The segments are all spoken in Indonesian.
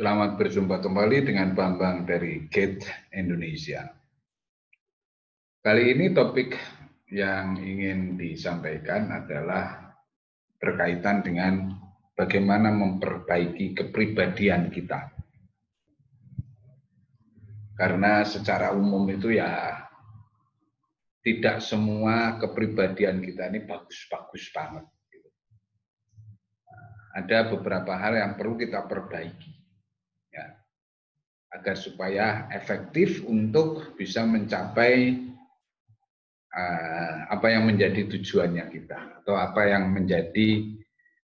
Selamat berjumpa kembali dengan Bambang dari Gate Indonesia. Kali ini topik yang ingin disampaikan adalah berkaitan dengan bagaimana memperbaiki kepribadian kita. Karena secara umum itu ya tidak semua kepribadian kita ini bagus-bagus banget. Ada beberapa hal yang perlu kita perbaiki agar supaya efektif untuk bisa mencapai uh, apa yang menjadi tujuannya kita atau apa yang menjadi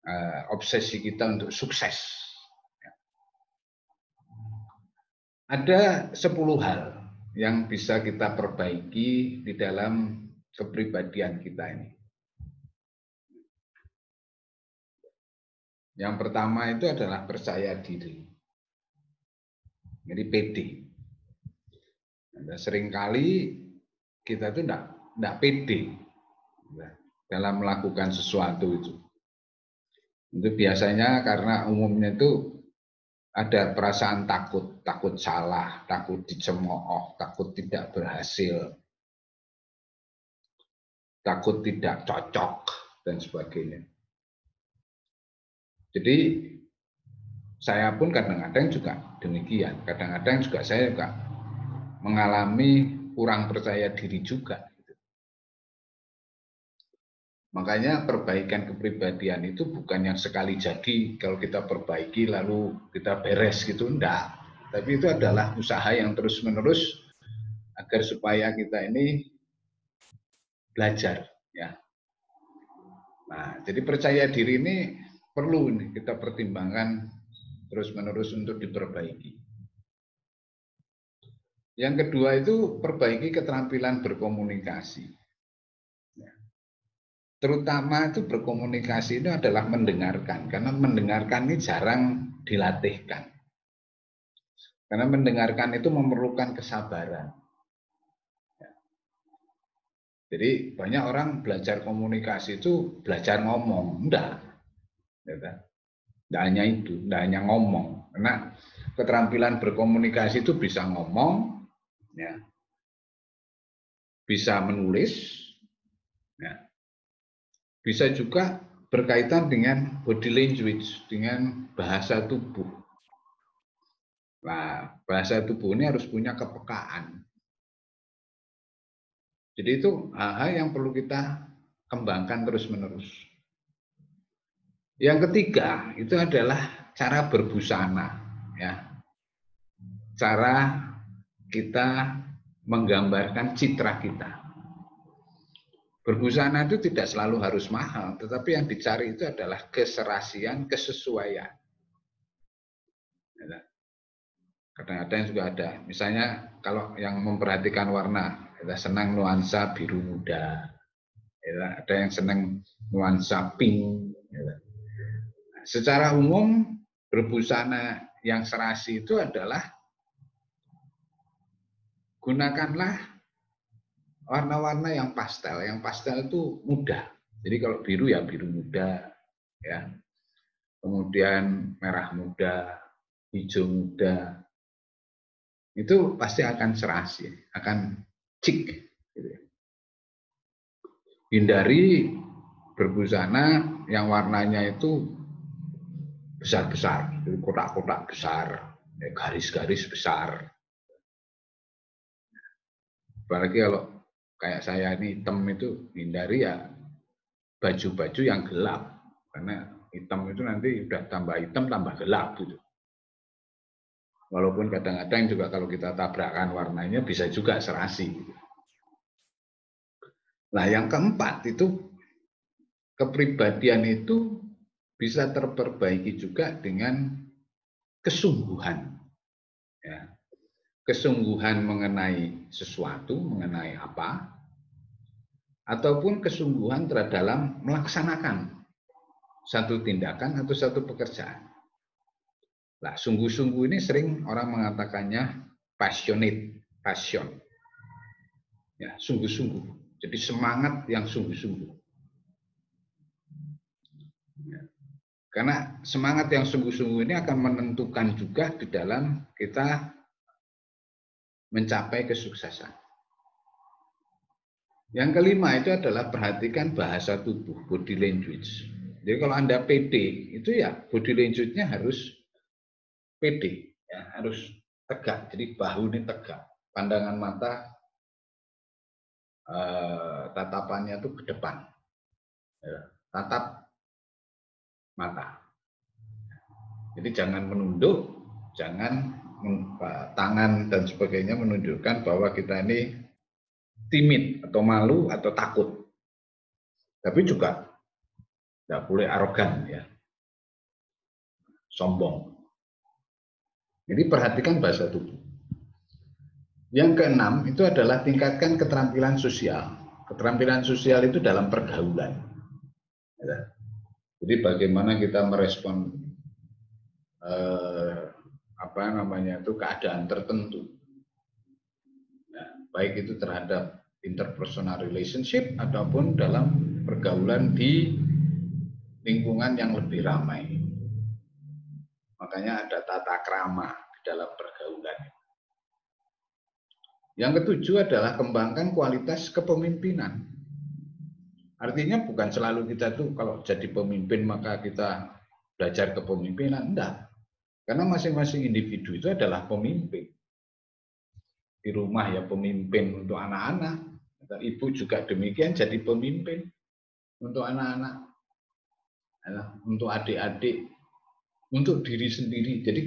uh, obsesi kita untuk sukses. Ya. Ada 10 hal yang bisa kita perbaiki di dalam kepribadian kita ini. Yang pertama itu adalah percaya diri. Jadi PD. Nah, sering kali kita itu enggak, enggak pede dalam melakukan sesuatu itu. Itu biasanya karena umumnya itu ada perasaan takut, takut salah, takut dicemooh, takut tidak berhasil, takut tidak cocok, dan sebagainya. Jadi saya pun kadang-kadang juga demikian. Kadang-kadang juga saya juga mengalami kurang percaya diri juga. Gitu. Makanya perbaikan kepribadian itu bukan yang sekali jadi kalau kita perbaiki lalu kita beres gitu, enggak. Tapi itu adalah usaha yang terus-menerus agar supaya kita ini belajar ya. Nah, jadi percaya diri ini perlu nih kita pertimbangkan terus-menerus untuk diperbaiki. Yang kedua itu perbaiki keterampilan berkomunikasi. Ya. Terutama itu berkomunikasi itu adalah mendengarkan, karena mendengarkan ini jarang dilatihkan. Karena mendengarkan itu memerlukan kesabaran. Ya. Jadi banyak orang belajar komunikasi itu belajar ngomong, enggak. Tidak hanya itu, tidak hanya ngomong. Karena keterampilan berkomunikasi itu bisa ngomong, ya, bisa menulis, ya, bisa juga berkaitan dengan body language, dengan bahasa tubuh. Nah, bahasa tubuh ini harus punya kepekaan. Jadi itu hal-hal yang perlu kita kembangkan terus-menerus. Yang ketiga itu adalah cara berbusana, ya. Cara kita menggambarkan citra kita. Berbusana itu tidak selalu harus mahal, tetapi yang dicari itu adalah keserasian, kesesuaian. Ya. Kadang-kadang juga ada, misalnya kalau yang memperhatikan warna, kita senang nuansa biru muda, ya. ada yang senang nuansa pink, ya secara umum berbusana yang serasi itu adalah gunakanlah warna-warna yang pastel. Yang pastel itu mudah. Jadi kalau biru ya biru muda, ya. Kemudian merah muda, hijau muda. Itu pasti akan serasi, akan cik. Gitu. Ya. Hindari berbusana yang warnanya itu besar-besar, kotak-kotak besar, ya, garis-garis besar. Apalagi kalau kayak saya ini hitam itu hindari ya baju-baju yang gelap karena hitam itu nanti udah tambah hitam tambah gelap gitu. Walaupun kadang-kadang juga kalau kita tabrakan warnanya bisa juga serasi. Nah yang keempat itu kepribadian itu bisa terperbaiki juga dengan kesungguhan. Ya. Kesungguhan mengenai sesuatu, mengenai apa, ataupun kesungguhan dalam melaksanakan satu tindakan atau satu pekerjaan. Nah, sungguh-sungguh ini sering orang mengatakannya passionate, passion. Ya, sungguh-sungguh. Jadi semangat yang sungguh-sungguh. Karena semangat yang sungguh-sungguh ini akan menentukan juga di dalam kita mencapai kesuksesan. Yang kelima itu adalah perhatikan bahasa tubuh, body language. Jadi kalau Anda PD, itu ya body language-nya harus PD, ya, harus tegak. Jadi bahu ini tegak, pandangan mata, eh, tatapannya itu ke depan. Ya, tatap mata. Jadi jangan menunduk, jangan tangan dan sebagainya menunjukkan bahwa kita ini timid atau malu atau takut. Tapi juga tidak boleh arogan ya. Sombong. Jadi perhatikan bahasa tubuh. Yang keenam itu adalah tingkatkan keterampilan sosial. Keterampilan sosial itu dalam pergaulan. Jadi bagaimana kita merespon eh, apa namanya itu keadaan tertentu, nah, baik itu terhadap interpersonal relationship ataupun dalam pergaulan di lingkungan yang lebih ramai. Makanya ada tata krama di dalam pergaulan. Yang ketujuh adalah kembangkan kualitas kepemimpinan. Artinya bukan selalu kita tuh kalau jadi pemimpin maka kita belajar kepemimpinan, enggak. Karena masing-masing individu itu adalah pemimpin. Di rumah ya pemimpin untuk anak-anak, ibu juga demikian jadi pemimpin untuk anak-anak, untuk adik-adik, untuk diri sendiri. Jadi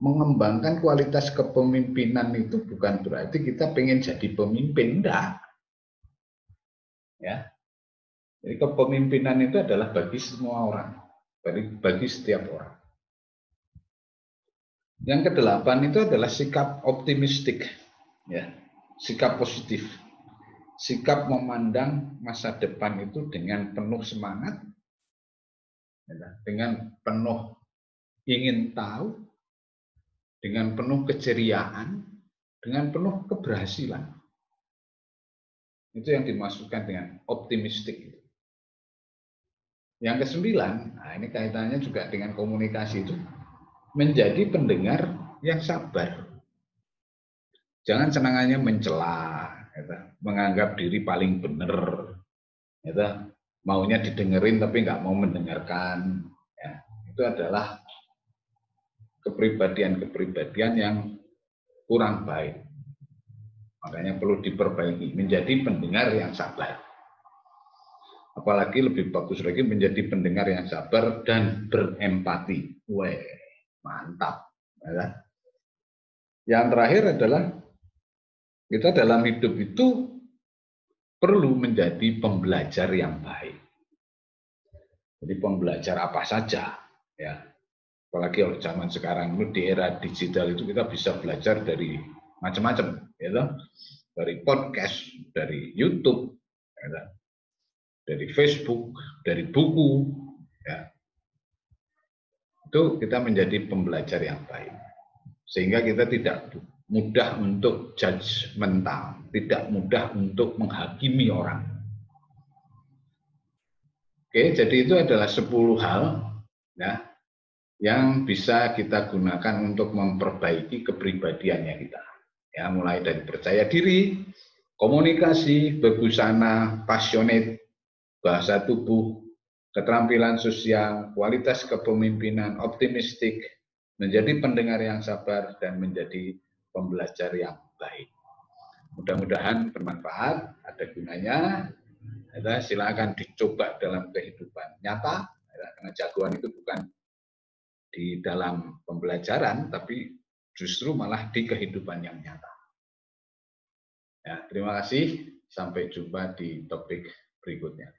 mengembangkan kualitas kepemimpinan itu bukan berarti kita pengen jadi pemimpin, enggak. Ya, jadi kepemimpinan itu adalah bagi semua orang, bagi, bagi setiap orang. Yang kedelapan itu adalah sikap optimistik, ya, sikap positif, sikap memandang masa depan itu dengan penuh semangat, ya, dengan penuh ingin tahu, dengan penuh keceriaan, dengan penuh keberhasilan. Itu yang dimasukkan dengan optimistik. Yang kesembilan, nah ini kaitannya juga dengan komunikasi itu, menjadi pendengar yang sabar. Jangan senangannya mencela, gitu, menganggap diri paling benar, gitu, maunya didengerin tapi nggak mau mendengarkan. Ya, itu adalah kepribadian-kepribadian yang kurang baik. Makanya perlu diperbaiki, menjadi pendengar yang sabar apalagi lebih bagus lagi menjadi pendengar yang sabar dan berempati. Weh, mantap. Ya. Yang terakhir adalah kita dalam hidup itu perlu menjadi pembelajar yang baik. Jadi pembelajar apa saja, ya. Apalagi kalau zaman sekarang itu di era digital itu kita bisa belajar dari macam-macam, ya, dari podcast, dari YouTube, ya, dari Facebook, dari buku, ya. Itu kita menjadi pembelajar yang baik. Sehingga kita tidak mudah untuk judgmental, tidak mudah untuk menghakimi orang. Oke, jadi itu adalah 10 hal ya yang bisa kita gunakan untuk memperbaiki kepribadiannya kita. Ya, mulai dari percaya diri, komunikasi, berbusana, passionate, bahasa tubuh, keterampilan sosial, kualitas kepemimpinan, optimistik, menjadi pendengar yang sabar, dan menjadi pembelajar yang baik. Mudah-mudahan bermanfaat, ada gunanya. Ya, silakan dicoba dalam kehidupan nyata, ya, karena jagoan itu bukan di dalam pembelajaran, tapi justru malah di kehidupan yang nyata. Ya, terima kasih. Sampai jumpa di topik berikutnya.